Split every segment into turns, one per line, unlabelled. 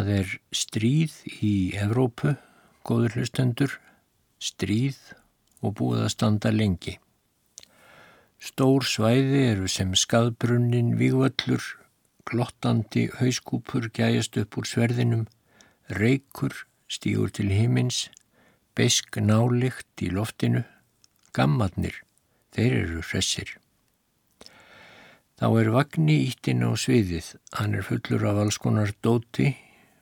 Það er stríð í Evrópu, góður hlustendur, stríð og búið að standa lengi. Stór svæði eru sem skaðbrunnin vígvöllur, glottandi hauskúpur gæjast upp úr sverðinum, reykur stígur til himins, beisk nálikt í loftinu, gammadnir, þeir eru hressir. Þá er Vagni ítinn á sviðið, hann er fullur af alls konar dóti,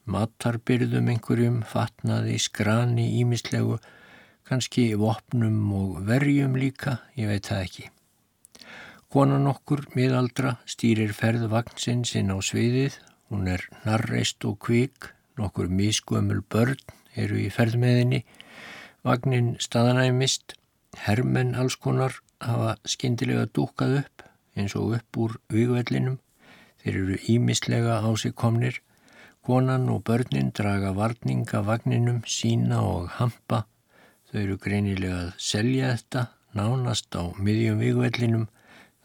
matarbyrðum einhverjum, fatnaði, skrani, ímislegu, kannski vopnum og verjum líka, ég veit það ekki. Konan okkur, miðaldra, stýrir ferð vagnsins inn á sviðið, hún er narreist og kvik, nokkur miskuömmul börn eru í ferðmeðinni, vagnin staðanæmist, hermenn alls konar hafa skindilega dúkað upp, eins og upp úr vigvellinum. Þeir eru ímislega á sig komnir. Konan og börnin draga varninga vagninum, sína og hampa. Þau eru greinilega að selja þetta, nánast á miðjum vigvellinum.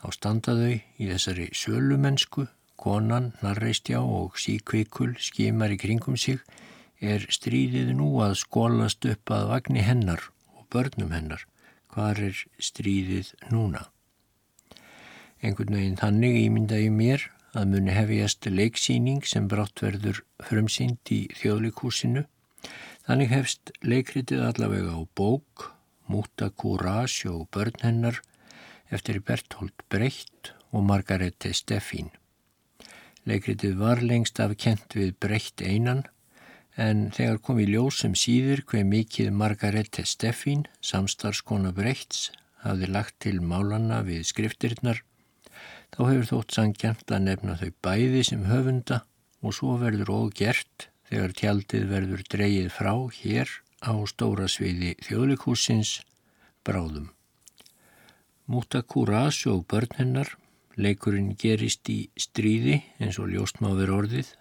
Þá standa þau í þessari sölumensku. Konan, narreistjá og síkvikul skimar í kringum sig. Er stríðið nú að skólast upp að vagni hennar og börnum hennar? Hvar er stríðið núna? Einhvern veginn þannig ímynda ég mér að muni hefjast leiksýning sem brátt verður frumsýnd í þjóðleikúsinu. Þannig hefst leikritið allavega á bók, Múta Courage og börn hennar eftir Berthold Brecht og Margarete Steffín. Leikritið var lengst af kent við Brecht einan en þegar kom í ljósum síður hver mikið Margarete Steffín, samstarskona Brechts, hafði lagt til málanna við skriftirinnar þá hefur þótt sangjant að nefna þau bæði sem höfunda og svo verður ógert þegar tjaldið verður dreyið frá hér á stóra sviði þjóðlikúsins bráðum. Múta Kúrás og börn hennar, leikurinn gerist í stríði eins og ljóstmáver orðið.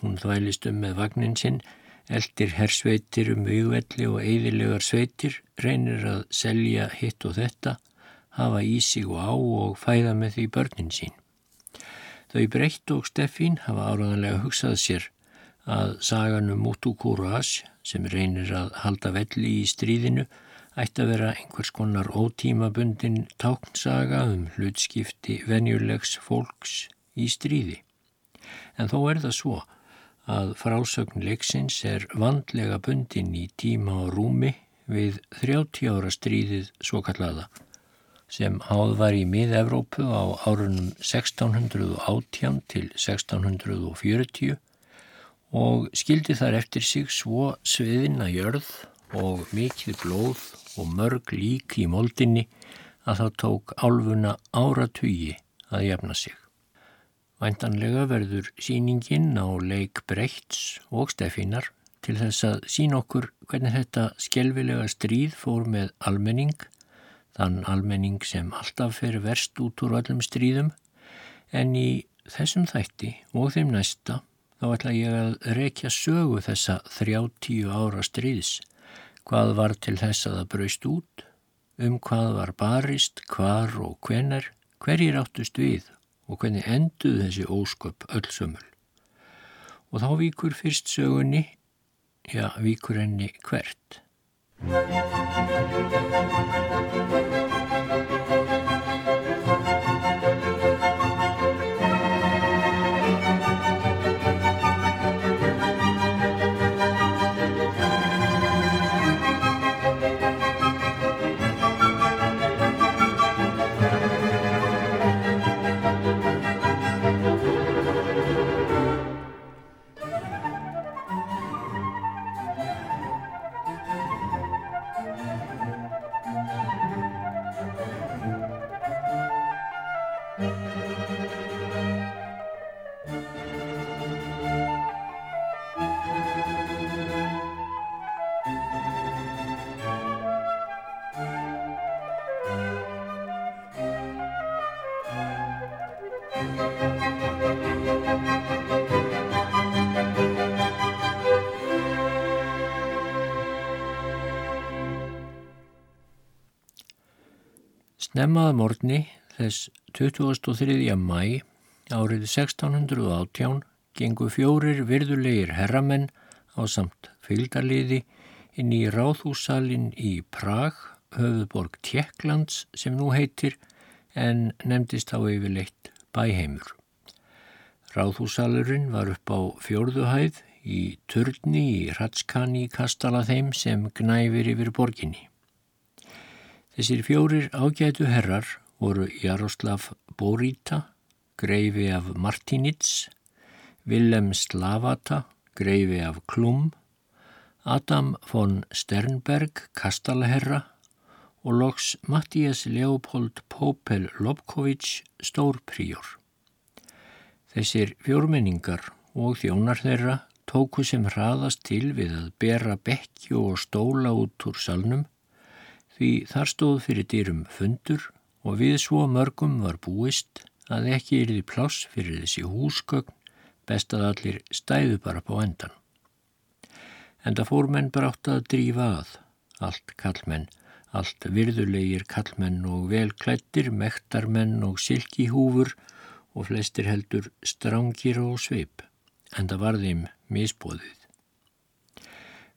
Hún þvælist um með vagnin sinn, eldir hersveitir um vigvelli og eidilegar sveitir, reynir að selja hitt og þetta hafa í sig og á og fæða með því börnin sín. Þau breytt og Steffín hafa áraðanlega hugsað sér að saganum Mutu Kúras sem reynir að halda velli í stríðinu ætti að vera einhvers konar ótímabundin táknsaga um hlutskipti venjulegs fólks í stríði. En þó er það svo að frásögn leiksins er vandlega bundin í tíma og rúmi við 30 ára stríðið svo kallaða sem háð var í mið-Evrópu á árunum 1618 til 1640 og skildi þar eftir sig svo sviðina jörð og mikið blóð og mörg lík í moldinni að það tók álfuna áratugi að jafna sig. Væntanlega verður síningin á leik Brechts og Steffinar til þess að sín okkur hvernig þetta skjelvilega stríð fór með almenning þann almenning sem alltaf fer verst út úr öllum stríðum. En í þessum þætti og þeim næsta þá ætla ég að rekja sögu þessa 30 ára stríðs. Hvað var til þess að það braust út? Um hvað var barist, hvar og hvenar hverjir áttust við? Og hvernig enduð þessi ósköp öll sömul? Og þá víkur fyrst sögunni já, víkur henni hvert Snemmaða morgni þess 23. mæ árið 1618 gengu fjórir virðulegir herramenn á samt fylgdarliði inn í ráðhúsalinn í Prag, höfuborg Tjekklands sem nú heitir, en nefndist á yfirleitt bæheimur. Ráðhúsalurinn var upp á fjórðuhæð í turni í Ratskani kastala þeim sem gnæfir yfir borginni. Þessir fjórir ágætu herrar voru Jaroslav Borita, greifi af Martinitz, Willem Slavata, greifi af Klum, Adam von Sternberg, kastalaherra og loks Mattias Leopold Popel Lobkovits, stórpríor. Þessir fjórmenningar og þjónar þeirra tóku sem hraðast til við að bera bekkju og stóla út úr salnum því þar stóð fyrir dýrum fundur og við svo mörgum var búist að ekki er því pláss fyrir þessi húsgögn best að allir stæðu bara på endan. En það fór menn brátt að drífa að, allt kallmenn, allt virðulegir kallmenn og velklættir, mektarmenn og silkihúfur og flestir heldur strángir og sveip, en það var þeim misbóðið.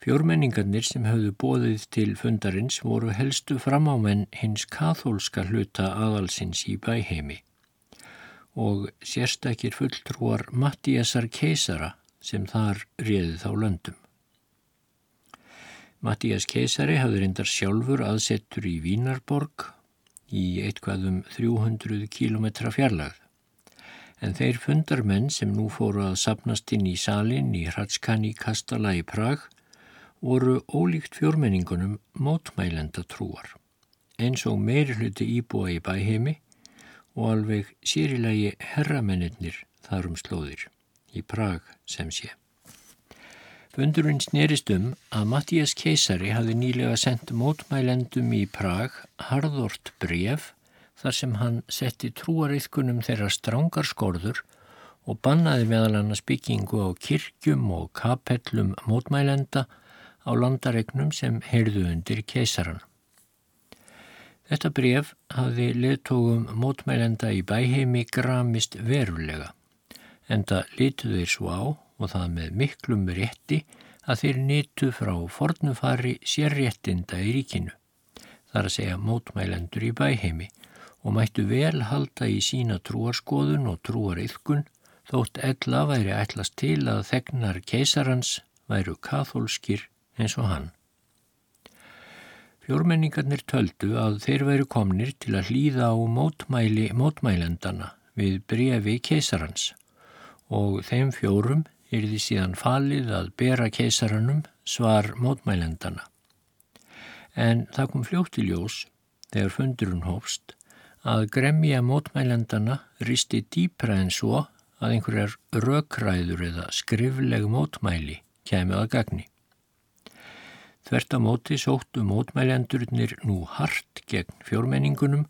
Fjórmenningarnir sem höfðu bóðið til fundarins voru helstu framámenn hins kathólska hluta aðalsins í bæheimi og sérstakir fulltrúar Mattíasar keisara sem þar réði þá löndum. Mattías keisari hafði reyndar sjálfur aðsettur í Vínarborg í eitthvaðum 300 km fjarlagð en þeir fundarmenn sem nú fóru að sapnast inn í salin í Hratskani Kastala í Prag voru ólíkt fjórmenningunum mótmælenda trúar, eins og meiri hluti íbúa í bæheimi og alveg sérilegi herramennir þarum slóðir, í Prag sem sé. Fundurinn snerist um að Mattías keisari hafi nýlega sendt mótmælendum í Prag harðort bref þar sem hann setti trúariðkunum þeirra strángar skorður og bannaði meðal annars byggingu á kirkjum og kapellum mótmælenda á landaregnum sem heyrðu undir keisaran. Þetta bref hafði leðtógum mótmælenda í bæheimi gramist verulega, en það litu þeir svo á og það með miklum rétti að þeir nitu frá fornufari sérréttinda í ríkinu, þar að segja mótmælendur í bæheimi, og mættu vel halda í sína trúarskoðun og trúariðkun þótt ella væri ætlast til að þegnar keisarans væru kathólskir eins og hann. Fjórmenningarnir töldu að þeir væru komnir til að hlýða á mótmæli mótmælendana við brefi keisarans og þeim fjórum er því síðan falið að bera keisaranum svar mótmælendana. En það kom fljótt í ljós þegar fundurinn hófst að gremja mótmælendana risti dýpra en svo að einhverjar rökræður eða skrifleg mótmæli kemur að gagni. Þvert á móti sóttu mótmælendurnir nú hart gegn fjórmenningunum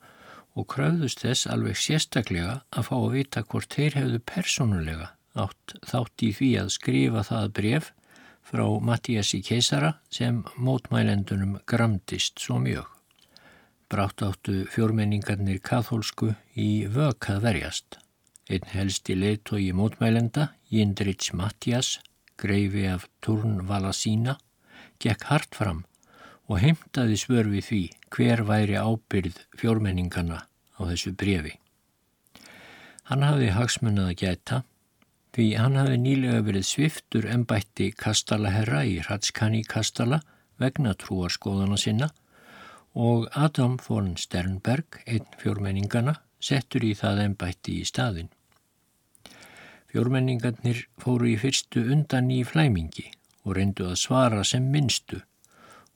og kröðust þess alveg sérstaklega að fá að vita hvort þeir hefðu persónulega átt þátt í því að skrifa það bref frá Mattíasi keisara sem mótmælendunum gramdist svo mjög. Brátt áttu fjórmenningarnir kathólsku í vök að verjast. Einn helsti leitói mótmælenda, Jindrits Mattias, greifi af Turnvala sína, gekk hart fram og heimtaði svör við því hver væri ábyrð fjórmenningarna á þessu brefi. Hann hafði hagsmunnað að geta því hann hafði nýlega verið sviftur ennbætti Kastalaherra í Hratskani Kastala vegna trúarskoðana sinna og Adam von Sternberg, einn fjórmenningana, settur í það ennbætti í staðin. Fjórmenningarnir fóru í fyrstu undan í flæmingi og reyndu að svara sem minnstu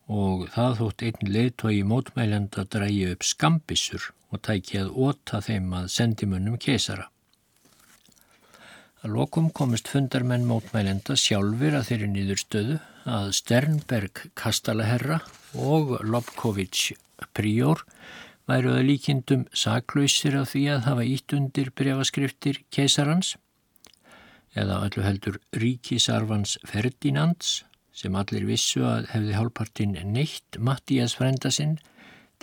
og það þótt einn leiðtói mótmælenda drægi upp skambissur og tæki að óta þeim að sendimunnum kesara. Að lokum komist fundarmenn mótmælenda sjálfur að þeirri nýðurstöðu að Sternberg kastalaherra og Lobkovits príor væru að líkindum saklausir af því að hafa ítt undir brefaskriftir keisarans eða öllu heldur ríkisarfans Ferdinands sem allir vissu að hefði hálfpartin neitt Mattías frenda sinn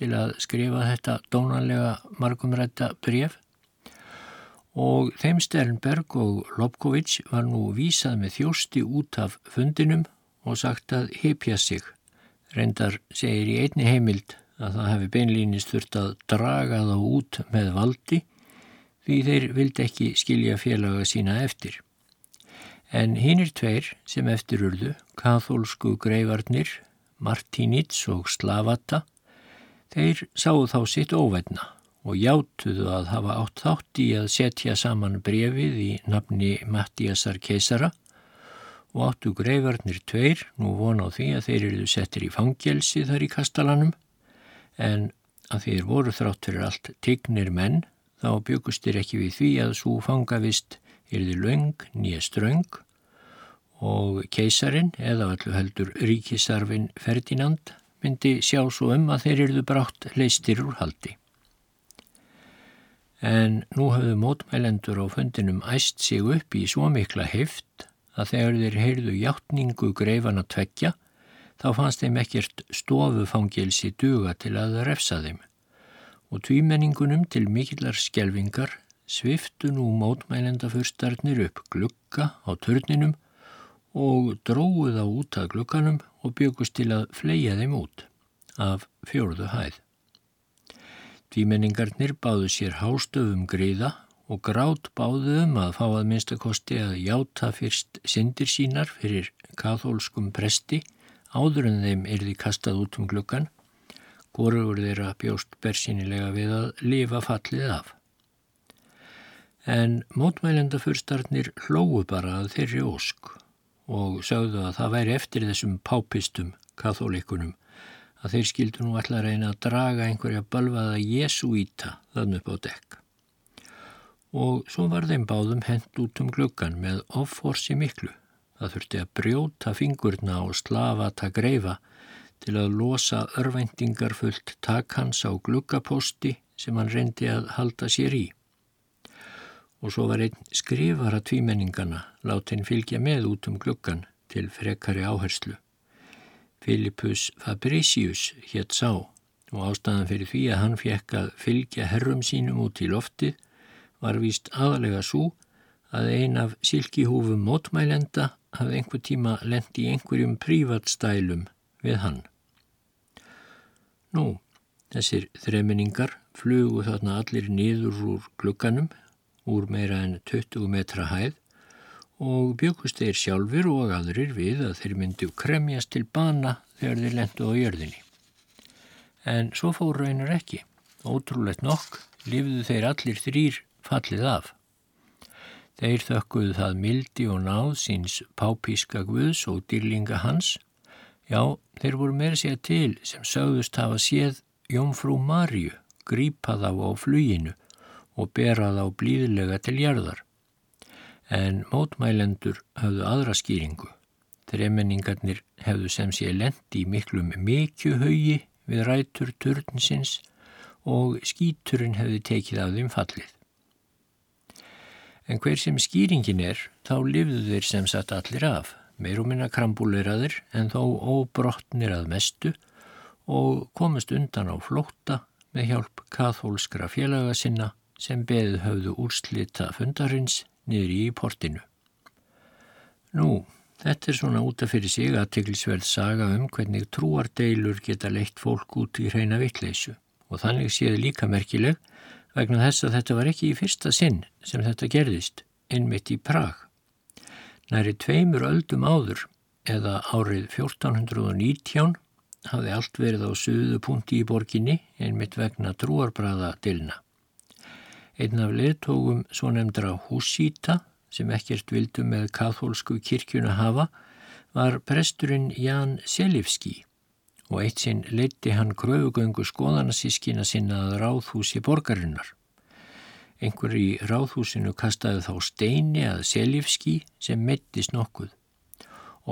til að skrifa þetta dónanlega margumrætta bref og þeim Sternberg og Lobkovits var nú vísað með þjósti út af fundinum og sagt að hypja sig. Reyndar segir í einni heimild að það hefði beinlýnist þurft að draga þá út með valdi því þeir vildi ekki skilja félaga sína eftir. En hinnir tveir sem eftirurðu, kathólsku greifarnir, Martínits og Slavata, þeir sáu þá sitt óvætna og játuðu að hafa átt þátt í að setja saman brefið í nafni Mattíasar keisara og áttu greifarnir tveir nú vona á því að þeir eru settir í fangelsi þar í kastalanum. En að þeir voru þrátt fyrir allt tignir menn þá byggustir ekki við því að svo fangavist yrði löng nýja ströng og keisarin eða allu heldur ríkisarfin Ferdinand myndi sjá svo um að þeir yrðu brátt leistir úr haldi. En nú hafðu mótmælendur á fundinum æst sig upp í svo mikla heift að þegar þeir heyrðu hjáttningu greifana tveggja þá fannst þeim ekkert stofufangilsi duga til að refsa þeim. Og tvímenningunum til mikillar skjelvingar sviftu nú mótmælendaförstarnir upp glukka á törninum og dróðu þá út að glukkanum og byggust til að fleia þeim út af fjórðu hæð. Tvímenningarnir báðu sér hástöfum greiða og grátt báðu um að fá að minnstakosti að játa fyrst syndir sínar fyrir kathólskum presti áður en þeim erði kastað út um glukkan, góruður þeirra bjóst bersinilega við að lifa fallið af. En mótmælendafyrstarnir hlóðu bara að þeirri ósk og sögðu að það væri eftir þessum pápistum kathólikunum að þeir skildu nú alltaf reyna að draga einhverja balvaða jesuíta þann upp á dekk. Og svo var þeim báðum hend út um gluggan með offorsi miklu. Það þurfti að brjóta fingurna og slavata greifa til að losa örvendingar fullt takkans á gluggaposti sem hann reyndi að halda sér í. Og svo var einn skrifara tvímenningana látin fylgja með út um gluggan til frekari áherslu. Filipus Fabricius hétt sá og ástæðan fyrir því að hann fekk að fylgja herrum sínum út í loftið var víst aðalega svo að ein af silkihúfum mótmælenda hafði einhver tíma lendi í einhverjum prívatstælum við hann. Nú, þessir þreminningar flugu þarna allir niður úr glugganum úr meira en 20 metra hæð og byggust þeir sjálfur og aðrir við að þeir myndu kremjast til bana þegar þeir lendu á jörðinni. En svo fór raunar ekki. Ótrúlegt nokk lifðu þeir allir þrýr fallið af. Þeir þökkuðu það mildi og náð síns pápíska guðs og dýrlinga hans. Já, þeir voru meira sér til sem sögðust hafa séð Jónfrú Marju grípa þá á fluginu og bera þá blíðlega til jarðar en mótmælendur hafðu aðra skýringu. Þremenningarnir hefðu sem sé lendi í miklum mikjuhaugi við rætur turnsins og skíturinn hefði tekið af þeim fallið. En hver sem skýringin er, þá lifðu þeir sem satt allir af, meir og minna krambúleiraðir en þó óbrotnir að mestu og komast undan á flótta með hjálp kathólskra félaga sinna sem beðu höfðu úrslita fundarins niður í portinu. Nú, þetta er svona útaf fyrir sig að teglisverð saga um hvernig trúardeilur geta leitt fólk út í hreina vittleysu og þannig séð líka merkileg vegna þess að þetta var ekki í fyrsta sinn sem þetta gerðist, einmitt í Prag. Næri tveimur öldum áður eða árið 1419 hafði allt verið á söðu punkti í borginni einmitt vegna trúarbræða dilna. Einn af leðtógum svo nefndra húsíta sem ekkert vildu með kathólsku kirkjuna hafa var presturinn Jan Selivski og eitt sinn leiti hann kröfugöngu skoðanasískina sinna að ráðhúsi borgarinnar. Einhver í ráðhúsinu kastaði þá steini að Selivski sem mettist nokkuð.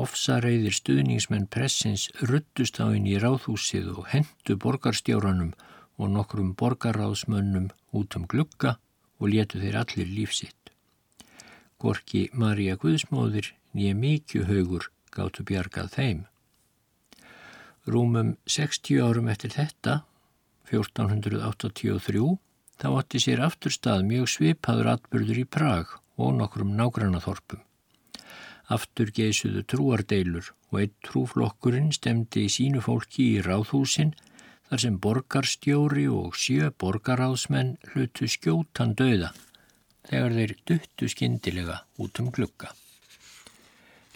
Ofsareyðir stuðningsmenn pressins ruttust á henni í ráðhúsið og hendu borgarstjóranum og nokkrum borgaráðsmönnum út um glugga og letu þeir allir lífsitt. Gorki Marja Guðsmóðir nýja mikju haugur gáttu bjargað þeim. Rúmum 60 árum eftir þetta, 1483, þá átti sér aftur stað mjög svipaður atbyrður í Prag og nokkrum nágrannaþorpum. Aftur geysuðu trúardeilur og eitt trúflokkurinn stemdi í sínu fólki í ráðhúsin þar sem borgarstjóri og sjö borgaráðsmenn hlutu skjótan döða þegar þeir duttu skindilega út um glukka.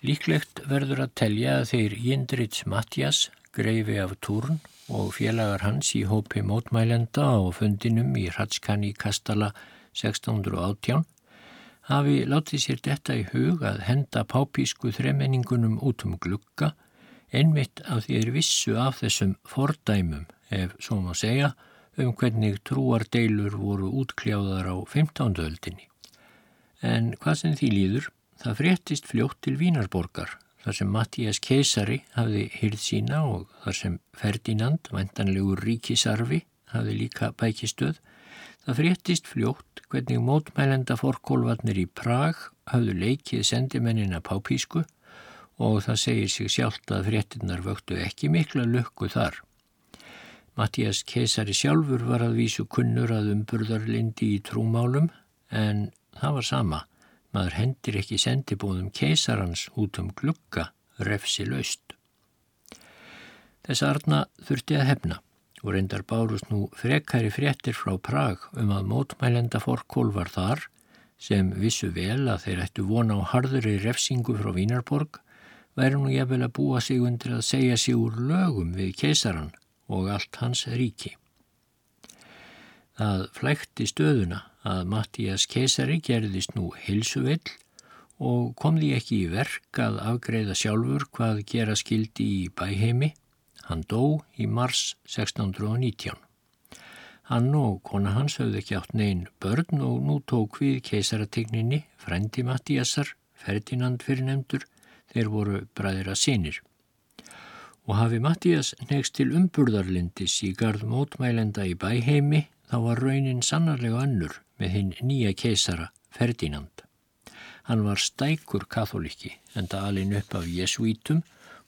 Líklegt verður að telja að þeir Jindrits Matjas, greifi af Túrn og félagar hans í hópi mótmælenda á fundinum í Hratskani Kastala 1618 hafi látið sér detta í hug að henda pápísku þremenningunum út um glukka einmitt af því er vissu af þessum fordæmum ef svo má segja, um hvernig trúardeilur voru útkljáðar á 15. öldinni. En hvað sem því líður, það fréttist fljótt til Vínarborgar, þar sem Mattías keisari hafði hyrð sína og þar sem Ferdinand, vantanlegur ríkisarfi, hafði líka bækistöð, það fréttist fljótt hvernig mótmælenda forkólvarnir í Prag hafðu leikið sendimennina pápísku og það segir sig sjálft að fréttinnar vöktu ekki mikla lukku þar. Mattías keisari sjálfur var að vísu kunnur að umburðarlindi í trúmálum en það var sama. Maður hendir ekki sendibóðum keisarans út um glukka refsi laust. Þess aðrna þurfti að hefna og reyndar bárust nú frekæri fréttir frá Prag um að mótmælenda forkól var þar sem vissu vel að þeir ættu vona á harðuri refsingu frá Vínarborg væri nú jafnvel að búa sig undir að segja sig úr lögum við keisaran og allt hans ríki. Það flækti stöðuna að Mattías keisari gerðist nú hilsuvill og kom því ekki í verk að afgreða sjálfur hvað gera skildi í bæheimi. Hann dó í mars 1619. Hann og kona hans höfðu ekki átt neyn börn og nú tók við keisarategninni, frendi Mattíasar, Ferdinand fyrir nefndur, þeir voru bræðir að sinir og hafi Mattías negst til umburðarlindis í gard mótmælenda í bæheimi þá var raunin sannarlega önnur með hinn nýja keisara Ferdinand. Hann var stækur katholiki en það alin upp af jesuítum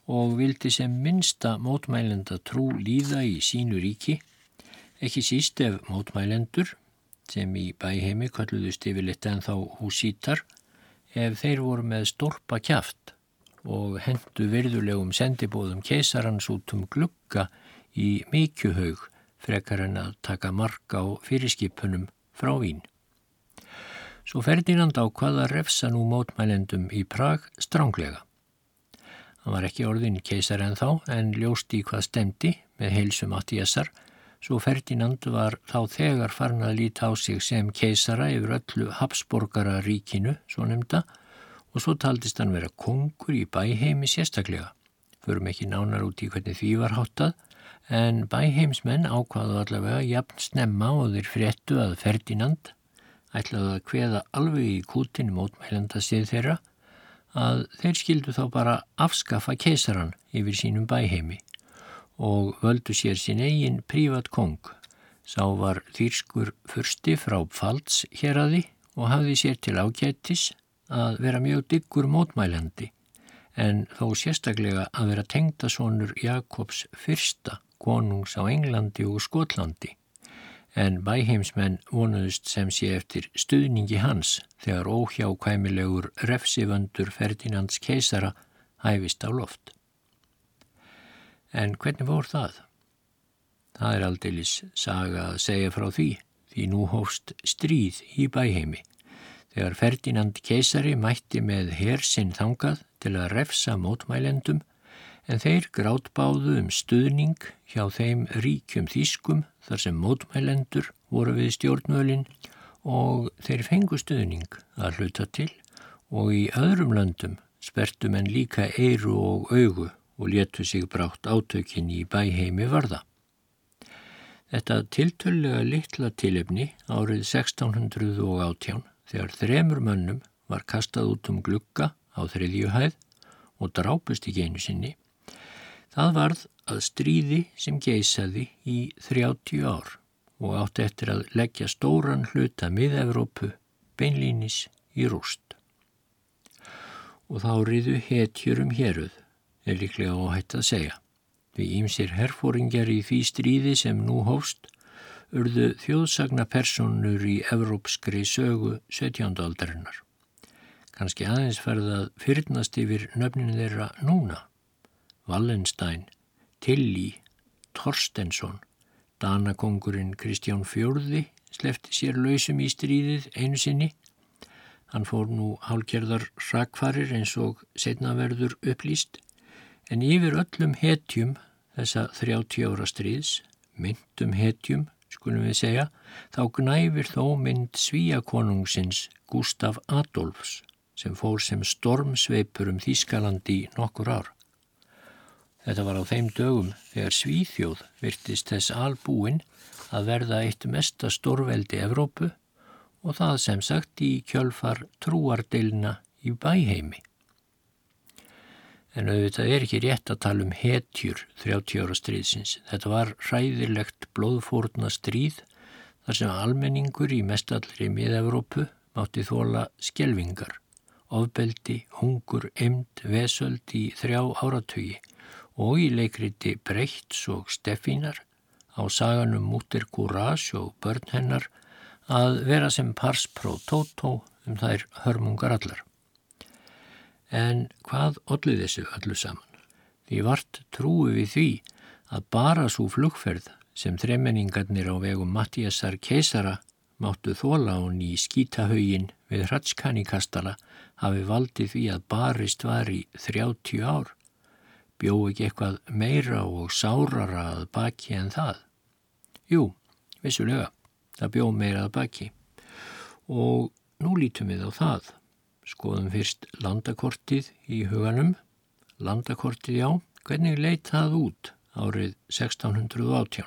og vildi sem minsta mótmælenda trú líða í sínu ríki, ekki síst ef mótmælendur sem í bæheimi kalluðust yfirleitt en þá húsítar ef þeir voru með storpa kjaft og hendu virðulegum sendibóðum keisarans út um glugga í mikjuhaug frekar en að taka marka á fyrirskipunum frá Vín. Svo Ferdinand ákvað að refsa nú mótmælendum í Prag stránglega. Hann var ekki orðin keisar en þá en ljósti í hvað stemdi með heilsum Mattiasar svo Ferdinand var þá þegar farin að líta á sig sem keisara yfir öllu Habsborgara ríkinu, svo nefnda, og svo taldist hann vera kongur í bæheimi sérstaklega. Förum ekki nánar út í hvernig því var háttað, en bæheimsmenn ákvaðu allavega jafn snemma og þeir fréttu að Ferdinand ætlaðu að kveða alveg í kútin mótmælenda sið þeirra að þeir skildu þá bara afskaffa keisaran yfir sínum bæheimi og völdu sér sín eigin prívat kong. Sá var þýrskur fyrsti frá Pfalz hér aði og hafði sér til ágættis að vera mjög diggur mótmælandi en þó sérstaklega að vera tengdasónur Jakobs fyrsta konungs á Englandi og Skotlandi en bæheimsmenn vonuðust sem sé eftir stuðningi hans þegar óhjákvæmilegur refsivöndur Ferdinands keisara hæfist á loft. En hvernig voru það? Það er aldeilis saga að segja frá því, því nú hófst stríð í bæheimi þegar Ferdinand keisari mætti með hersinn þangað til að refsa mótmælendum en þeir grátbáðu um stuðning hjá þeim ríkjum þýskum þar sem mótmælendur voru við stjórnmölin og þeir fengu stuðning að hluta til og í öðrum löndum spertum en líka eiru og augu og letu sig brátt átökin í bæheimi varða. Þetta tiltölulega litla tilefni árið 1618 þegar þremur mönnum var kastað út um glugga á þriðjuhæð og drápust í geinu sinni, það varð að stríði sem geysaði í 30 ár og átti eftir að leggja stóran hluta mið-Evrópu beinlínis í rúst. Og þá riðu hetjurum héruð, er líklega óhætt að segja. Við ímsir herfóringjar í því stríði sem nú hófst urðu þjóðsagna personur í evrópskri sögu 17. aldarinnar. Kanski aðeins ferðað fyrirnast yfir nöfninu þeirra núna. Wallenstein, Tilly, Torstensson, Danakongurinn Kristján Fjörði slefti sér lausum í stríðið einu sinni. Hann fór nú hálgerðar rakfarir eins og setnaverður upplýst en yfir öllum hetjum þessa 30 ára stríðs, myndum hetjum, skulum við segja, þá gnæfir þó mynd svíakonungsins Gustaf Adolfs sem fór sem stormsveipur um Þískalandi nokkur ár. Þetta var á þeim dögum þegar Svíþjóð virtist þess albúin að verða eitt mesta stórveldi Evrópu og það sem sagt í kjölfar trúardeilina í bæheimi. En auðvitað er ekki rétt að tala um hetjur 30 ára stríðsins. Þetta var hræðilegt blóðfórna stríð þar sem almenningur í mestallri mið-Evrópu mátti þóla skjelvingar, ofbeldi, hungur, emd, vesöld í þrjá áratögi og í leikriti Brechts og Steffínar á saganum Mútir Courage og börn hennar að vera sem pars pro toto um þær hörmungar allar. En hvað olli þessu öllu saman? Því vart trúi við því að bara svo flugferð sem þremenningarnir á vegum Mattíasar keisara máttu þóla hún í skítahauðin við hratskanikastala hafi valdið því að barist var í 30 ár. Bjó ekki eitthvað meira og sárara að baki en það? Jú, vissulega, það bjó meira að baki. Og nú lítum við á það. Skoðum fyrst landakortið í huganum. Landakortið, já, hvernig leitt það út árið 1618?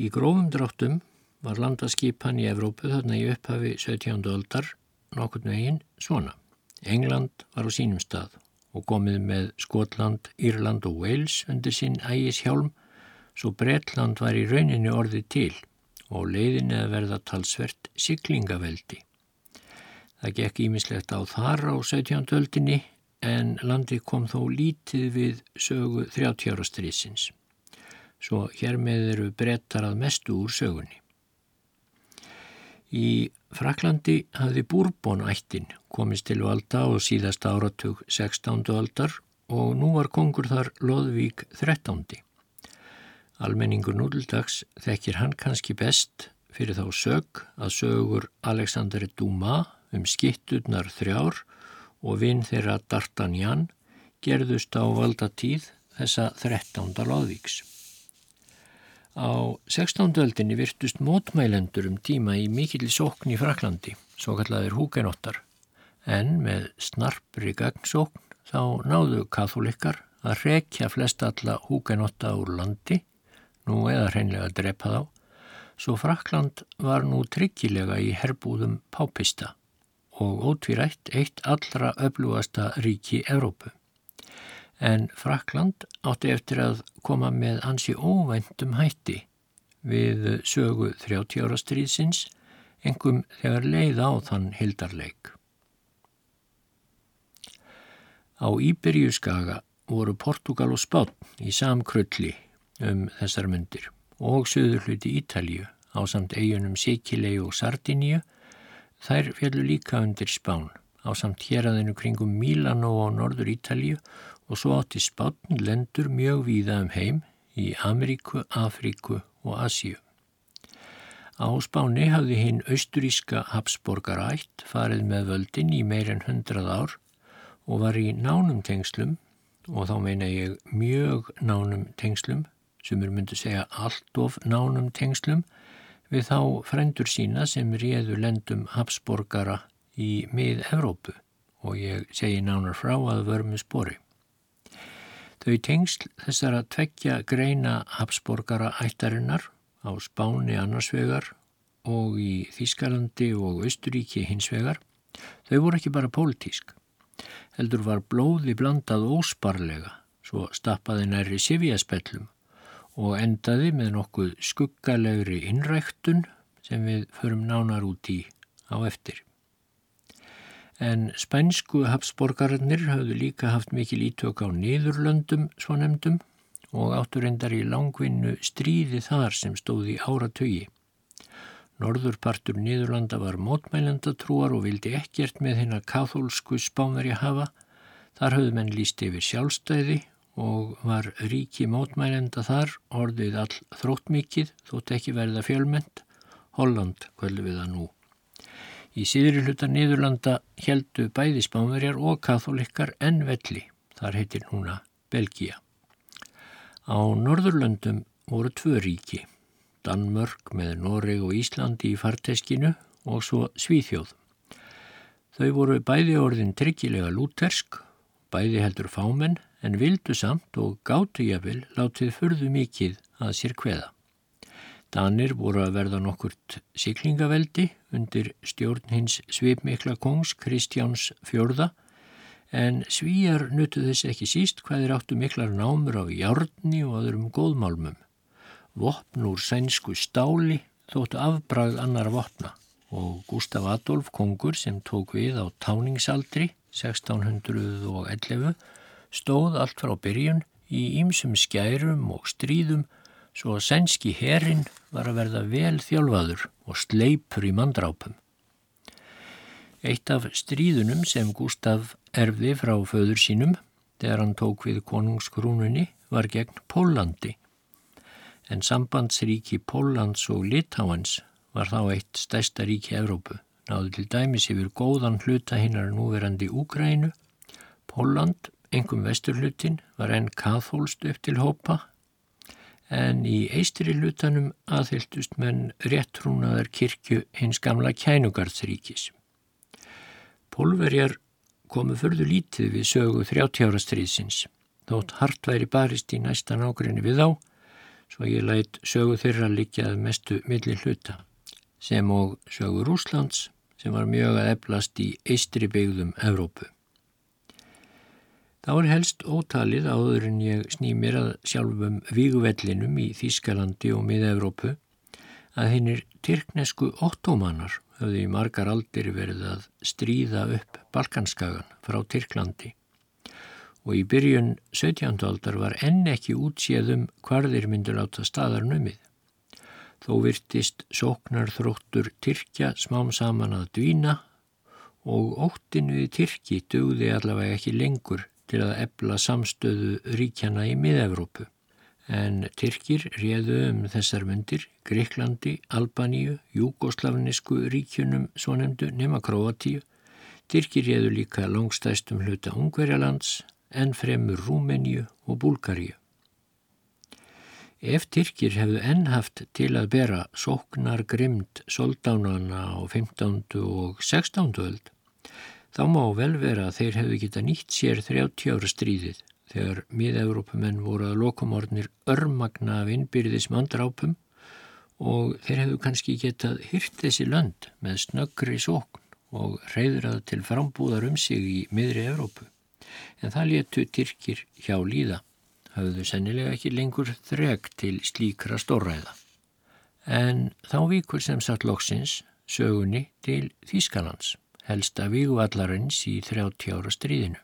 Í grófum dráttum var landaskipan í Evrópu þarna í upphafi 17. öldar nokkurn veginn svona. England var á sínum stað og komið með Skotland, Írland og Wales undir sinn ægis hjálm svo Bretland var í rauninni orðið til og leiðinni að verða talsvert siklingaveldi. Það gekk ímislegt á þar á 17. öldinni en landi kom þó lítið við sögu 30 ára strísins. Svo hér með eru brettar að mestu úr sögunni. Í Fraklandi hafði Búrbónættin komist til valda á síðasta áratug 16. aldar og nú var kongur þar Lóðvík 13. Almenningur núldags þekkir hann kannski best fyrir þá sög að sögur Aleksandri Duma um skitturnar þrjár og vinn þeirra D'Artagnan gerðust á valdatíð þessa 13. loðvíks. Á 16. öldinni virtust mótmælendur um tíma í mikill sókn í Fraklandi, svo kallaðir húkenottar, en með snarpri gagnsókn þá náðu katholikar að rekja flest alla húkenotta úr landi, nú eða hreinlega drepa þá, svo Frakland var nú tryggilega í herbúðum pápista og ótvírætt eitt allra öflugasta ríki Evrópu. En Frakland átti eftir að koma með ansi óvæntum hætti við sögu 30 ára stríðsins, engum þegar leið á þann hildarleik. Á Íberjuskaga voru Portugal og Spán í samkrulli um þessar myndir og söður hluti Ítalju á samt eigunum Sikilei og Sardiníu Þær fjallu líka undir Spán á samt héræðinu kringum Mílanó og Norður Ítalju og svo átti Spán lendur mjög víða um heim í Ameríku, Afríku og Asíu. Á Spáni hafði hinn austuríska Habsborgarætt farið með völdin í meirinn hundrað ár og var í nánum tengslum og þá meina ég mjög nánum tengslum sem er myndið segja allt of nánum tengslum við þá frendur sína sem réðu lendum Habsborgara í mið-Evrópu og ég segi nánar frá að vörmu spori. Þau tengsl þessara tveggja greina Habsborgara ættarinnar á Spáni annarsvegar og í Þískalandi og Östuríki hinsvegar, þau voru ekki bara pólitísk. Heldur var blóði blandað ósparlega, svo stappaði næri sifjaspellum og endaði með nokkuð skuggalegri innræktun sem við förum nánar út í á eftir. En spænsku hafsborgarnir hafðu líka haft mikil ítök á niðurlöndum svo nefndum og áttur endar í langvinnu stríði þar sem stóði áratögi. Norðurpartur Nýðurlanda var mótmælendatrúar og vildi ekkert með hennar kathólsku spánverja hafa. Þar höfðu menn líst yfir sjálfstæði og var ríki mótmælenda þar orðið all þróttmikið þótt ekki verða fjölmend. Holland kvöldu við það nú. Í síðri hluta Nýðurlanda heldu bæði spánverjar og katholikar en velli. Þar heitir núna Belgia. Á Norðurlöndum voru tvö ríki. Danmörk með Noreg og Íslandi í farteskinu og svo Svíþjóð. Þau voru bæði orðin tryggilega lútersk, bæði heldur fámenn en vildu samt og gáttu jafnvel látið fyrðu mikið að sér hveða. Danir voru að verða nokkurt siklingaveldi undir stjórn hins svipmikla kongs Kristjáns fjörða en svíjar nutu þess ekki síst hvað er áttu miklar námur á járni og öðrum góðmálmum vopn úr sænsku stáli þóttu afbrað annar vopna og Gustaf Adolf kongur sem tók við á táningsaldri 1611 stóð allt frá byrjun í ýmsum skærum og stríðum svo að sænski herin var að verða vel þjálfaður og sleipur í mandrápum. Eitt af stríðunum sem Gustaf erfði frá föður sínum þegar hann tók við konungskrúnunni var gegn Pólandi en sambandsríki Póllands og Litáans var þá eitt stærsta ríki Evrópu. Náðu til dæmis yfir góðan hluta hinnar núverandi Úgrænu. Pólland, engum vesturhlutin, var enn kathólst upp til hópa en í eistri hlutanum aðhyldust menn réttrúnaðar kirkju hins gamla kænugarðsríkis. Pólverjar komu förðu lítið við sögu 30 ára stríðsins, þótt hart væri barist í næsta nákrenni við þá svo ég lætt sögu þeirra líkjað mestu milli hluta sem og sögu Rúslands sem var mjög að eflast í eistri byggðum Evrópu. Þá er helst ótalið áður en ég sný mér að sjálfum víguvellinum í Þýskalandi og miða-Evrópu að hinnir tyrknesku ottomanar höfðu í margar aldir verið að stríða upp Balkanskagan frá Tyrklandi og í byrjun 17. aldar var enn ekki útséðum hvarðir myndur láta staðar numið. Þó virtist sóknar þróttur Tyrkja smám saman að dvína og óttinu í Tyrki dögði allavega ekki lengur til að ebla samstöðu ríkjana í mið-Evrópu. En Tyrkir réðu um þessar myndir Greiklandi, Albaníu, Júgoslavnisku ríkjunum svo nefndu nema Kroatíu. Tyrkir réðu líka langstæstum hluta Ungverjalands, en fremur Rúmeníu og Búlgaríu. Ef Tyrkir hefðu enn haft til að bera sóknar grimd soldánana á 15. og 16. öld, þá má vel vera að þeir hefðu geta nýtt sér 30 ára stríðið þegar mið-Európumenn voru að lokumornir örmagna af innbyrðis mandrápum og þeir hefðu kannski getað hyrt þessi lönd með snöggri sókn og reyðrað til frambúðar um sig í miðri Európu en það letu Tyrkir hjá líða. Hafðu sennilega ekki lengur þreg til slíkra stórræða. En þá vikur sem satt loksins sögunni til Þýskalands, helsta víguvallarins í 30 ára stríðinu.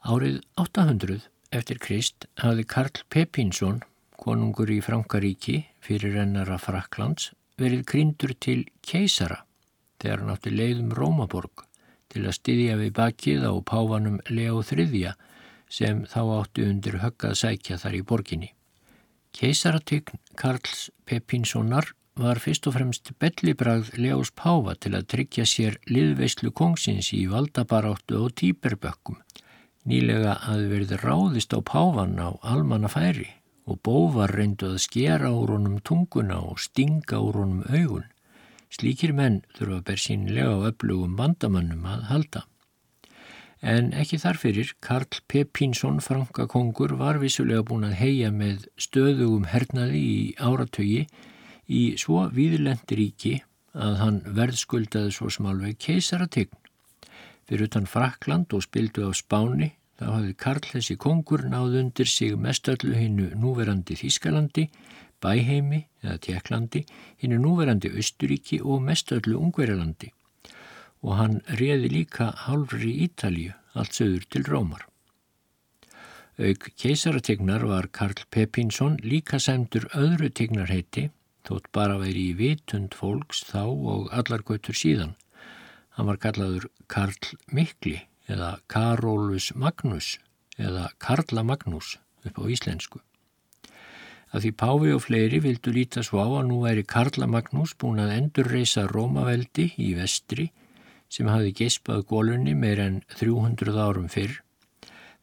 Árið 800 eftir Krist hafði Karl Peppinsson, konungur í Frankaríki fyrir ennara Fraklands, verið kryndur til keisara þegar hann átti leiðum Rómaborg til að styðja við bakið á páfanum Leo III sem þá áttu undir höggað sækja þar í borginni. Keisaratign Karls Peppinssonar var fyrst og fremst bellibrað Leos páfa til að tryggja sér liðveislu kongsins í valdabaráttu og týperbökkum. Nýlega að verði ráðist á páfan á almanna færi og bóvar reyndu að skera úr honum tunguna og stinga úr honum augun. Slíkir menn þurfa bersýnilega á öflugum vandamannum að halda. En ekki þarfirir, Karl Peppinsson, frankakongur, var vissulega búin að heia með stöðugum hernaði í áratögi í svo víðlendi ríki að hann verðskuldaði svo smálveg keisarategn. Fyrir utan Frakland og spildu á Spáni þá hafði Karl þessi kongur náð undir sig mestöllu hinnu núverandi Þískalandi Bæheimi eða Tjekklandi, hinn er núverandi Östuríki og mestöllu Ungverjalandi og hann reði líka hálfri Ítalíu allt söður til Rómar. Auk keisarategnar var Karl Peppinsson líka semdur öðru tegnarheiti þótt bara væri í vitund fólks þá og allar göttur síðan. Hann var kallaður Karl Mikli eða Karólus Magnus eða Karla Magnús upp á íslensku. Að því Páfi og fleiri vildu líta svo á að nú væri Karla Magnús búin að endurreisa Rómaveldi í vestri sem hafi geispað gólunni meir en 300 árum fyrr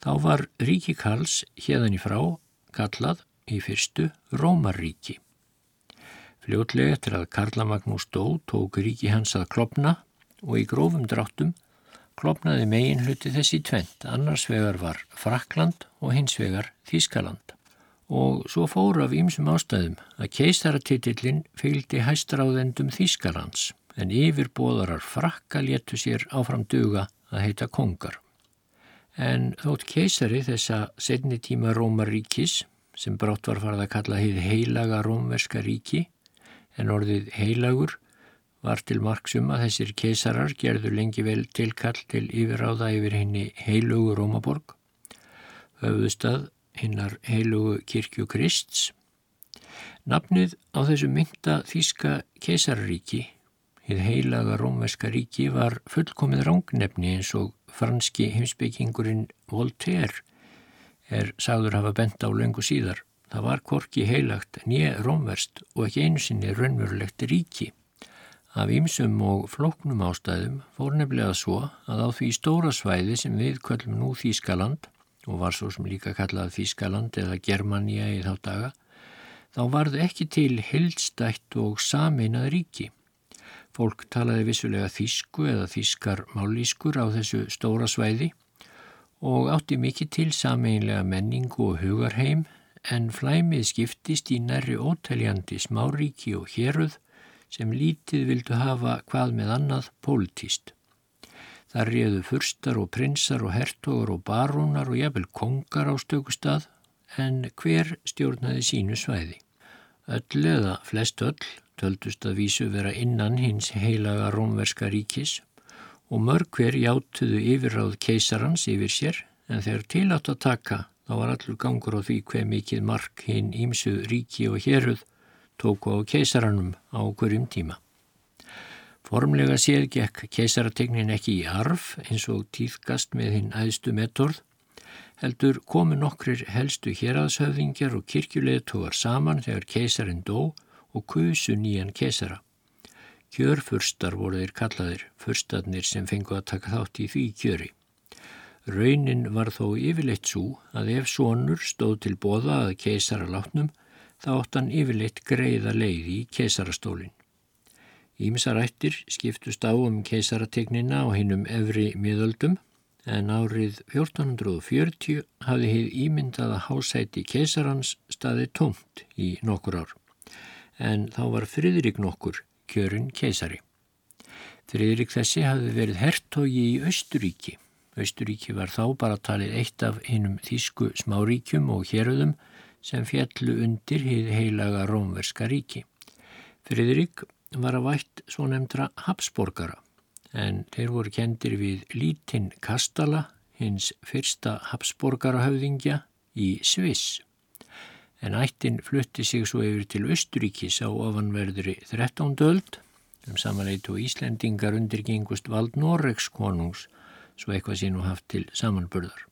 Þá var ríki Karls hérðan í frá kallað í fyrstu Rómarríki. Fljótlega eftir að Karlamagnús dó tók ríki hans að klopna og í grófum dráttum klopnaði megin hluti þessi tvent, annars vegar var Frakland og hins vegar Þískaland. Og svo fóru af ýmsum ástæðum að keistaratitillin fylgdi hæstráðendum Þískalands en yfirbóðarar Frakka léttu sér áfram duga að heita kongar. En þótt keisari þessa setni tíma Rómaríkis sem brátt var farið að kalla heið heilaga rómverska ríki en orðið heilagur var til marksum að þessir keisarar gerðu lengi vel tilkall til yfiráða yfir henni heilugu Rómaborg, höfuðstað hinnar heilugu kirkju Krists. Nafnið á þessu mynda þýska keisararíki, heið heilaga rómverska ríki, var fullkomið rángnefni eins og franski heimsbyggingurinn Voltaire er sagður hafa bent á löngu síðar. Það var korki heilagt, nýja rómverst og ekki einu sinni raunverulegt ríki. Af ýmsum og flóknum ástæðum fór nefnilega svo að á því stóra svæði sem við köllum nú Þískaland og var svo sem líka kallað Þískaland eða Germania í þá daga, þá varð ekki til heldstætt og saminað ríki. Fólk talaði vissulega þýsku eða þýskar mállískur á þessu stóra svæði og átti mikið til sameinlega menningu og hugarheim en flæmið skiptist í nærri óteljandi smáríki og héruð sem lítið vildu hafa hvað með annað pólitíst. Það réðu fyrstar og prinsar og hertogar og barónar og jafnvel kongar á stökustad en hver stjórnaði sínu svæði. Öll eða flest öll töldust að vísu vera innan hins heilaga rómverska ríkis og mörg hver játuðu yfirráð keisarans yfir sér en þegar tilátt að taka þá var allur gangur á því hver mikið mark hinn ímsu ríki og héruð tóku á keisaranum á hverjum tíma. Formlega séð gekk keisarategnin ekki í arf eins og týðkast með hinn æðstu metorð heldur komu nokkrir helstu héraðshöfðingjar og kirkjuleðtógar saman þegar keisarin dó og kusu nýjan kesara. Kjörfurstar voru þeir kallaðir, furstarnir sem fengu að taka þátt í því kjöri. Raunin var þó yfirleitt svo að ef sonur stóð til bóða að keisara látnum þá ótt hann yfirleitt greiða leiði í keisarastólinn. Ímsarættir skiptust á um keisarategnina á hinnum efri miðöldum en árið 1440 hafði heið ímyndaða hásæti keisarans staði tómt í nokkur ár en þá var Fridrik nokkur kjörun keisari. Fridrik þessi hafði verið hertogi í Östuríki. Östuríki var þá bara talið eitt af hinnum þýsku smáríkjum og héröðum sem fjallu undir hið heilaga rómverska ríki. Fridrik var að vætt svo nefndra Habsborgara en þeir voru kendir við lítinn Kastala, hins fyrsta Habsborgarahöfðingja í Sviss en ættin flutti sig svo yfir til Östuríkis á ofanverðri 13. öld um samanleitu Íslendingar undirgengust vald Noregs konungs svo eitthvað sé nú haft til samanburðar.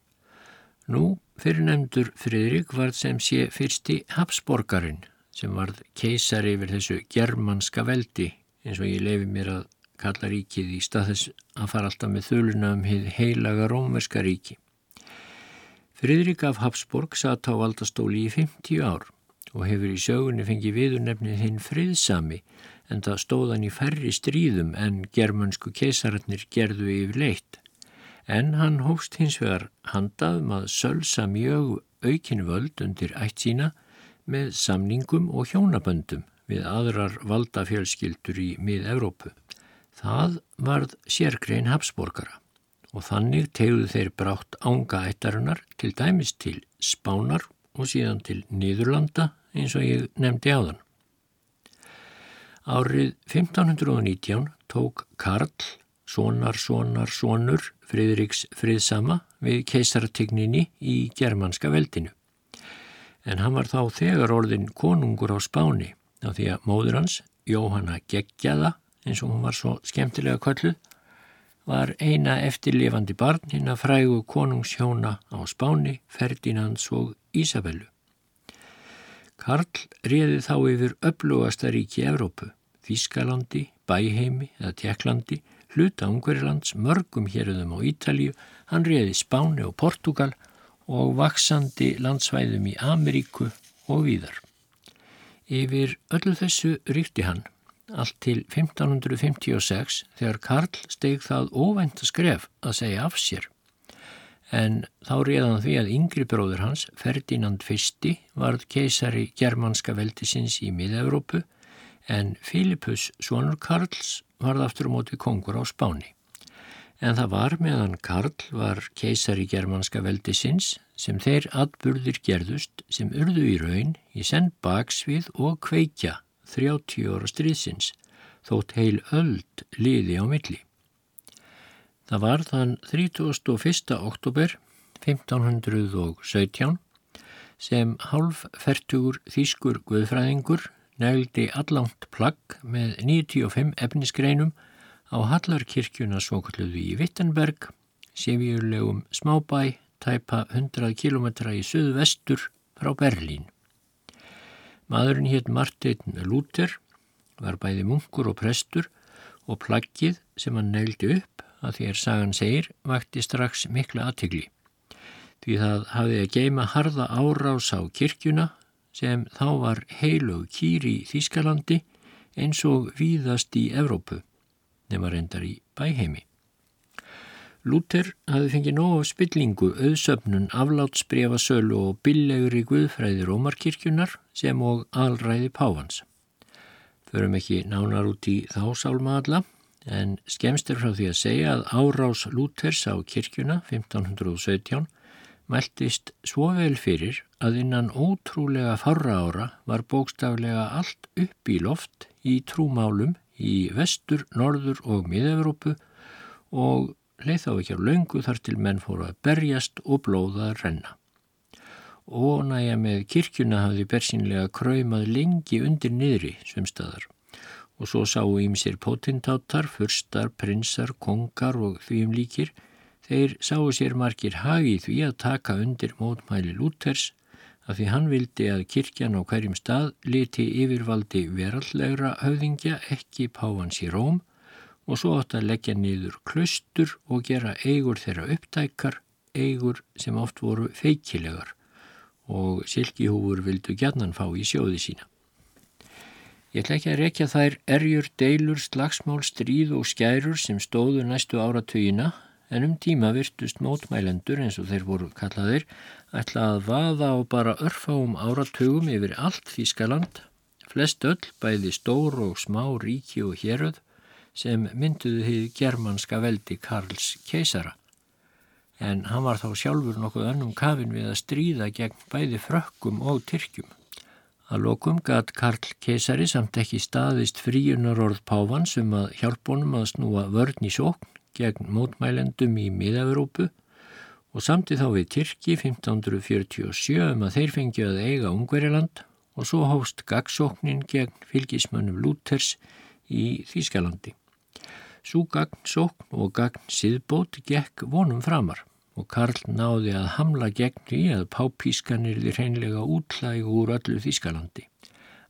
Nú, fyrir nefndur Fridrik var sem sé fyrsti Habsborgarinn sem varð keisar yfir þessu germanska veldi eins og ég lefi mér að kalla ríkið í stað þess að fara alltaf með þöluna um heið heilaga rómverska ríki. Fridrik af Habsborg satt á valdastóli í 50 ár og hefur í sögunni fengið viðurnefnið hinn friðsami en það stóðan í færri stríðum en germansku keisararnir gerðu yfir leitt. En hann hófst hins vegar handaðum að sölsa mjög aukinu völd undir ætt sína með samningum og hjónaböndum við aðrar valdafjölskyldur í mið-Evrópu. Það varð sérgrein Habsborgara og þannig tegðu þeir brátt ánga ættarinnar til dæmis til Spánar og síðan til Niðurlanda eins og ég nefndi á þann. Árið 1519 tók Karl, sonar, sonar, sonur Friðriks friðsama við keisartegninni í germanska veldinu. En hann var þá þegar orðin konungur á spáni á því að móður hans, Jóhanna Geggjaða, eins og hún var svo skemmtilega kölluð, var eina eftirlifandi barn hinn að frægu konungshjóna á spáni, Ferdinands og Ísabellu. Karl réði þá yfir öflugasta ríki Evrópu, Þískalandi, Bæheimi eða Tjekklandi, hluta Ungverilands, mörgum héröðum á Ítalju, hann réði Spáni og Portugal og vaksandi landsvæðum í Ameríku og víðar. Yfir öllu þessu ríkti hann allt til 1556 þegar Karl steg það óvænt að skref að segja af sér. En þá réðan því að yngri bróður hans, Ferdinand I, varð keisari germanska veldisins í Mið-Európu en Filipus, svonur Karls, varð aftur á móti kongur á Spáni en það var meðan Karl var keisari germanska veldisins sem þeir atburðir gerðust sem urðu í raun í senn baksvið og kveikja 30 ára stríðsins þótt heil öld liði á milli. Það var þann 31. oktober 1517 sem halvfertugur þýskur guðfræðingur negldi allangt plagg með 95 efnisgreinum á Hallarkirkjuna svokalluðu í Vittenberg, séfjurlegum smábæ, tæpa 100 km í söðu-vestur frá Berlín. Maðurinn hétt Martin Luther, var bæði munkur og prestur og plaggið sem hann neildi upp að því er sagan segir vakti strax mikla aðtigli. Því það hafði að geima harða árás á kirkjuna sem þá var heilug kýri í Þýskalandi eins og víðast í Evrópu nema reyndar í bæheimi. Lúter hafði fengið nóg af spillingu, auðsöfnun, aflátsbreyfasölu og billegur í Guðfræði Rómarkirkjunar sem og alræði Pávans. Förum ekki nánar út í þá sálma alla, en skemst er frá því að segja að árás Lúters á kirkjuna 1517 mæltist svo vel fyrir að innan ótrúlega farra ára var bókstaflega allt upp í loft í trúmálum í vestur, norður og miða-Európu og leið þá ekki á laungu þar til menn fóru að berjast og blóða að renna. Ónæja með kirkjuna hafði bersínlega kræmað lengi undir niðri svumstaðar og svo sáu ímsir potentátar, fyrstar, prinsar, kongar og því um líkir þeir sáu sér margir hagið því að taka undir mótmæli Lúthers að því hann vildi að kirkjan á hverjum stað liti yfirvaldi verallegra höfðingja ekki páans í róm og svo átt að leggja niður klustur og gera eigur þeirra upptækar, eigur sem oft voru feikilegar og silkihúfur vildu gjannan fá í sjóði sína. Ég ætla ekki að rekja þær erjur, deilur, slagsmál, stríð og skærur sem stóðu næstu áratugina en um tíma virtust mótmælendur eins og þeir voru kallaðir ætla að vaða á bara örfáum áratugum yfir allt Þískaland, flest öll bæði stór og smá ríki og héröð sem mynduðu því germanska veldi Karls keisara. En hann var þá sjálfur nokkuð önnum kafin við að stríða gegn bæði frökkum og tyrkjum. Að lokum gatt Karl keisari samt ekki staðist fríunar orð Pávans um að hjálpunum að snúa vörn í sókn gegn mótmælendum í Mið-Európu og samti þá við Tyrki 1547 um að þeir fengið að eiga Ungveriland og svo hóst gagsóknin gegn fylgismönnum Lúthers í Þýskalandi. Sú gagnsókn og gagn síðbót gekk vonum framar og Karl náði að hamla gegn því að pápískanir þið hreinlega útlægu úr öllu Þýskalandi.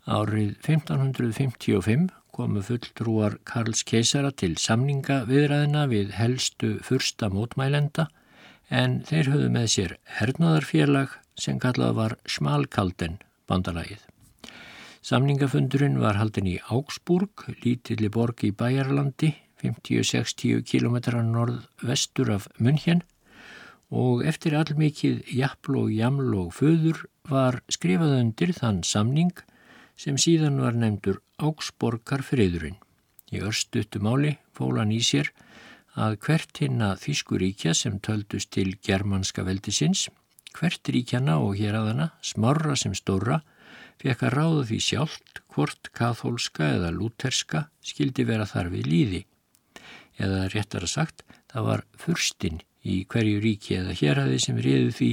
Árið 1555 komu fulltrúar Karls keisara til samninga viðræðina við helstu fyrsta mótmælenda en þeir höfðu með sér hernaðarfélag sem kallað var Smalkalden bandalagið. Samningafundurinn var haldin í Augsburg, lítilli borg í Bæjarlandi, 50-60 km norð-vestur af München og eftir allmikið jafl og jaml og föður var skrifað undir þann samning sem síðan var nefndur Áksborgar friðurinn. Í örstutu máli fólan í sér að hvert hinna Þískuríkja sem töldust til germanska veldisins, hvert ríkjana og hér aðana, smarra sem stóra, fekk að ráða því sjálft hvort kathólska eða lúterska skildi vera þar við líði. eða réttar að sagt, það var fyrstinn í hverju ríki eða hérhaði sem riðu því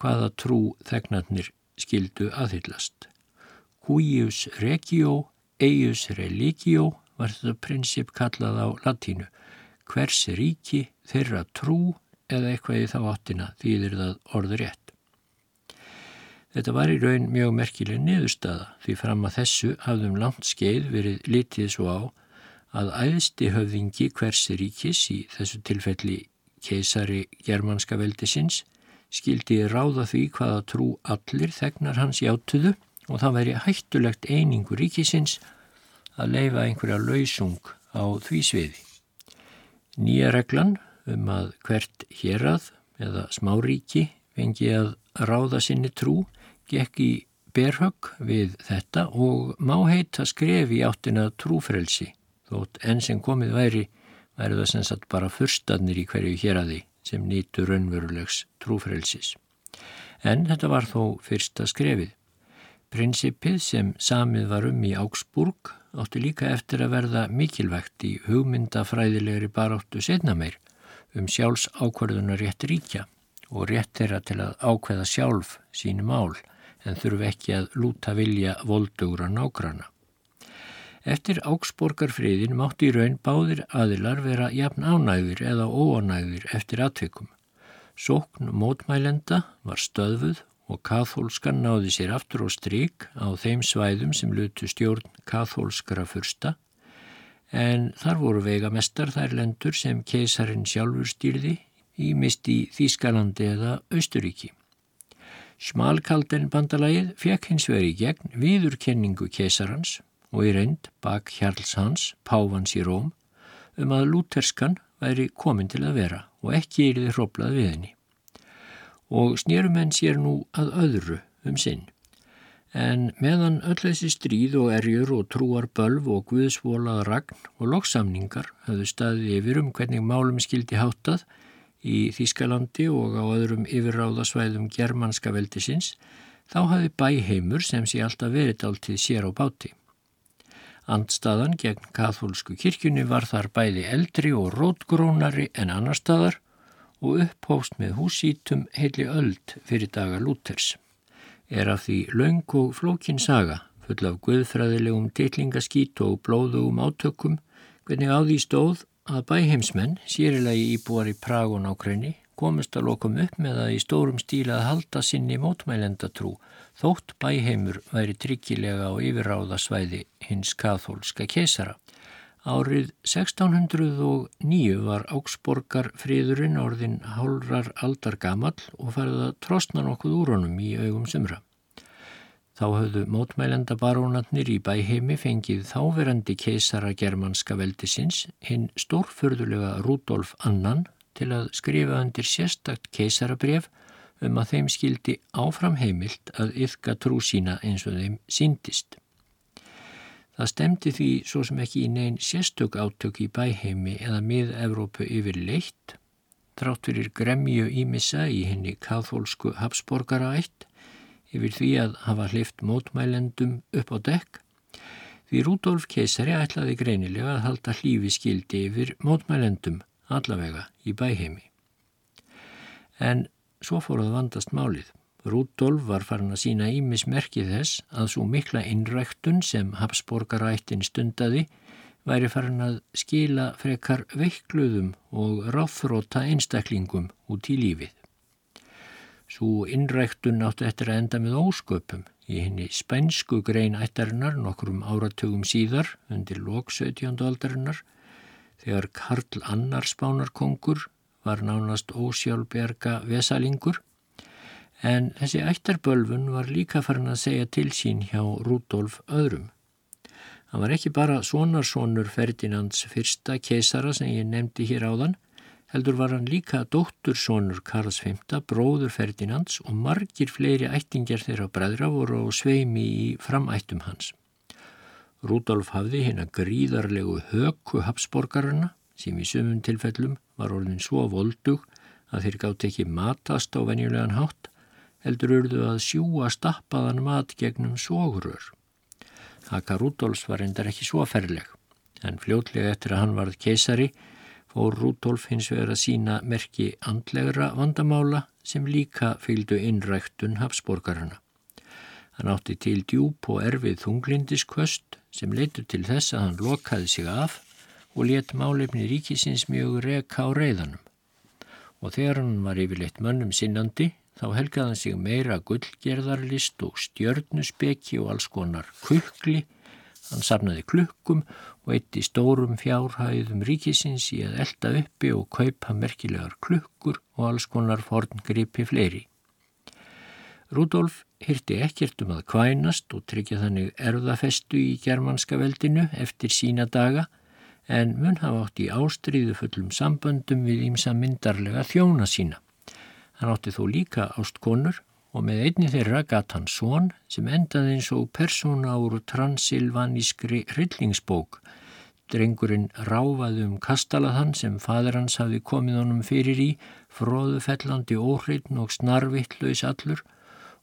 hvaða trú þegnarnir skildu aðhyllast. Huius regio, eius religio var þetta prinsip kallað á latínu. Hvers ríki þeirra trú eða eitthvað í þá áttina þýðir það orður rétt. Þetta var í raun mjög merkileg niðurstaða því fram að þessu hafðum langt skeið verið litið svo á að æðsti höfðingi hversi ríkis í þessu tilfelli keisari germanska veldisins skildi ráða því hvaða trú allir þegnar hans játuðu og það væri hættulegt einingu ríkisins að leifa einhverja lausung á því sviði. Nýja reglan um að hvert hérað eða smáríki vengi að ráða sinni trú gekk í berhögg við þetta og má heita skref í áttina trúfrelsi þótt enn sem komið væri væri það sem sagt bara fyrstadnir í hverju hér að því sem nýtu raunverulegs trúfrelsis. En þetta var þó fyrsta skrefið. Prinsipið sem samið var um í Augsburg átti líka eftir að verða mikilvægt í hugmyndafræðilegri baráttu setna meir um sjálfs ákvarðunar rétt ríkja og rétt þeirra til að ákveða sjálf sínu mál en þurfi ekki að lúta vilja voldugra nágrana. Eftir áksborgarfriðin mátti í raun báðir aðilar vera jafn ánægðir eða óanægðir eftir atveikum. Sókn mótmælenda var stöðfuð og kathólskan náði sér aftur á stryk á þeim svæðum sem lutu stjórn kathólskara fyrsta en þar voru veigamestar þær lendur sem keisarin sjálfur stýrði í misti Þískalandi eða Austuríki. Smalkalden bandalagið fekk hins veri gegn viðurkenningu kesarans og í reynd bak Hjarls hans, Pávans í Róm, um að lúterskan væri komin til að vera og ekki er þið hróplað við henni. Og snýrumenn sér nú að öðru um sinn. En meðan öll þessi stríð og erjur og trúar bölv og guðsvolaða ragn og loksamningar höfðu staðið yfir um hvernig málum skildi háttað í Þískalandi og á öðrum yfirráðasvæðum germanska veldisins, þá hafi bæheimur sem sé alltaf verið áltið sér á báti. Andstaðan gegn kathólsku kirkjunni var þar bæði eldri og rótgrónari en annar staðar og upphóst með húsítum heili öld fyrir daga Lúters. Er af því laung og flókin saga, full af guðfræðilegum ditlingaskít og blóðugum átökum, hvernig á því stóð að bæheimsmenn, sérilagi íbúar í Prag og nákrenni, komist að lokum upp með að í stórum stíla að halda sinni mótmælendatrú þótt bæheimur væri tryggilega á yfirráðasvæði hins kathólska kesara. Árið 1609 var Áksborgar friðurinn orðin hálrar aldar gamall og farið að trostna nokkuð úr honum í augum sumra. Þá höfðu mótmælenda barónatnir í bæheimi fengið þáverandi keisara germanska veldisins hinn stórförðulega Rudolf Annan til að skrifa undir sérstakt keisarabref um að þeim skildi áfram heimilt að yfka trú sína eins og þeim síndist. Það stemdi því svo sem ekki í neyn sérstök átök í bæheimi eða mið-Evrópu yfir leitt, trátt fyrir gremju ímissa í henni kathólsku Habsborgara eitt, yfir því að hafa hlift mótmælendum upp á dekk því Rúdolf keisari ætlaði greinilega að halda hlífi skildi yfir mótmælendum allavega í bæheimi. En svo fóruð vandast málið. Rúdolf var farin að sína ímismerkið þess að svo mikla innræktun sem Habsborgarættin stundaði væri farin að skila frekar veikluðum og ráþróta einstaklingum út í lífið. Svo innræktun áttu eftir að enda með ósköpum í henni spænsku grein ættarinnar nokkrum áratugum síðar undir 17. aldarinnar þegar Karl Annar spánarkongur var nánast ósjálfberga vesalingur en þessi ættarbölfun var líka farin að segja til sín hjá Rudolf öðrum. Hann var ekki bara sonarsonur Ferdinands fyrsta keisara sem ég nefndi hér áðan heldur var hann líka dóttursonur Karls V, bróður Ferdinands og margir fleiri ættingjar þeirra bræðra voru á sveimi í framættum hans. Rúdolf hafði hérna gríðarlegu höku hapsborgarana sem í sömum tilfellum var orðin svo voldug að þeir gátt ekki matast á venjulegan hátt, heldur urðu að sjúa stappaðan mat gegnum sógrur. Haka Rúdolfs var endar ekki svo ferleg, en fljótlega eftir að hann varð keisari fór Rúdolf hins vegar að sína merki andlegra vandamála sem líka fylgdu innræktun hafsborgarana. Hann átti til djúb og erfið þunglindiskvöst sem leitur til þess að hann lokaði sig af og let málefni ríkisins mjög reka á reyðanum. Og þegar hann var yfirleitt mönnum sinnandi þá helgaði hann sig meira gullgerðarlist og stjörnuspekki og alls konar kukli Hann safnaði klukkum og eitt í stórum fjárhæðum ríkisins í að elda uppi og kaupa merkilegar klukkur og alls konar forngripi fleiri. Rudolf hyrti ekkert um að kvænast og tryggja þannig erðafestu í germanska veldinu eftir sína daga en mun hafa átt í ástriðu fullum samböndum við ímsa myndarlega þjóna sína. Hann átti þó líka ástkonur og með einni þeirra gatt hann són sem endaði eins og persóna úr transilvanískri hryllingsbók. Drengurinn ráfaði um kastalaðan sem fadur hans hafi komið honum fyrir í, fróðufellandi óhreitn og snarvittlaus allur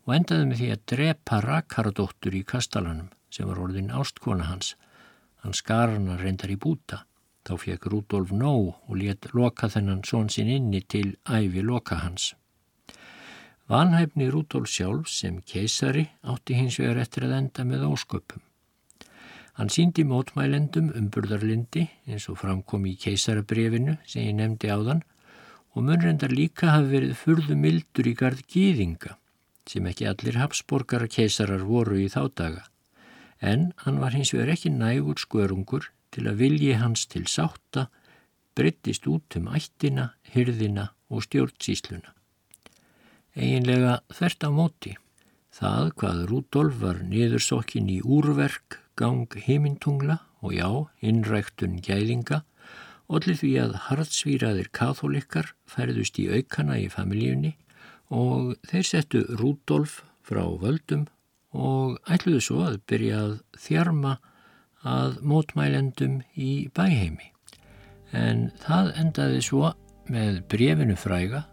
og endaði með því að drepa rakardóttur í kastalanum sem var orðin ástkona hans. Hann skar hann að reyndar í búta. Þá fekk Rúdolf nóg og let loka þennan són sinn inni til æfi loka hans. Vanhæfni Rúdolf sjálf sem keisari átti hins vegar eftir að enda með ósköpum. Hann síndi mótmælendum um burðarlindi eins og framkom í keisarabrefinu sem ég nefndi áðan og munrendar líka hafi verið furðu mildur í gard gýðinga sem ekki allir hafsborgara keisarar voru í þá daga. En hann var hins vegar ekki nægur skörungur til að vilji hans til sátta breyttist út um ættina, hyrðina og stjórnsísluna eiginlega þvert á móti. Það hvað Rúdolf var niðursokkin í úrverk, gang heimintungla og já, innræktun gæðinga, allir því að hardsvíraðir katholikar færðust í aukana í familíunni og þeir settu Rúdolf frá völdum og ætluðu svo að byrja að þjarma að mótmælendum í bæheimi. En það endaði svo með brefinu fræga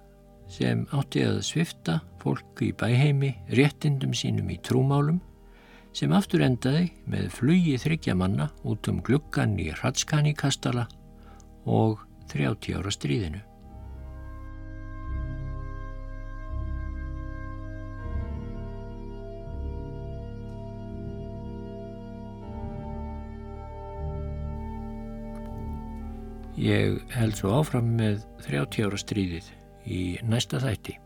sem átti að svifta fólk í bæheimi réttindum sínum í trúmálum sem aftur endaði með flugi þryggja manna út um gluggan í Hratskani kastala og 30 ára stríðinu. Ég held svo áfram með 30 ára stríðið í næsta þætti.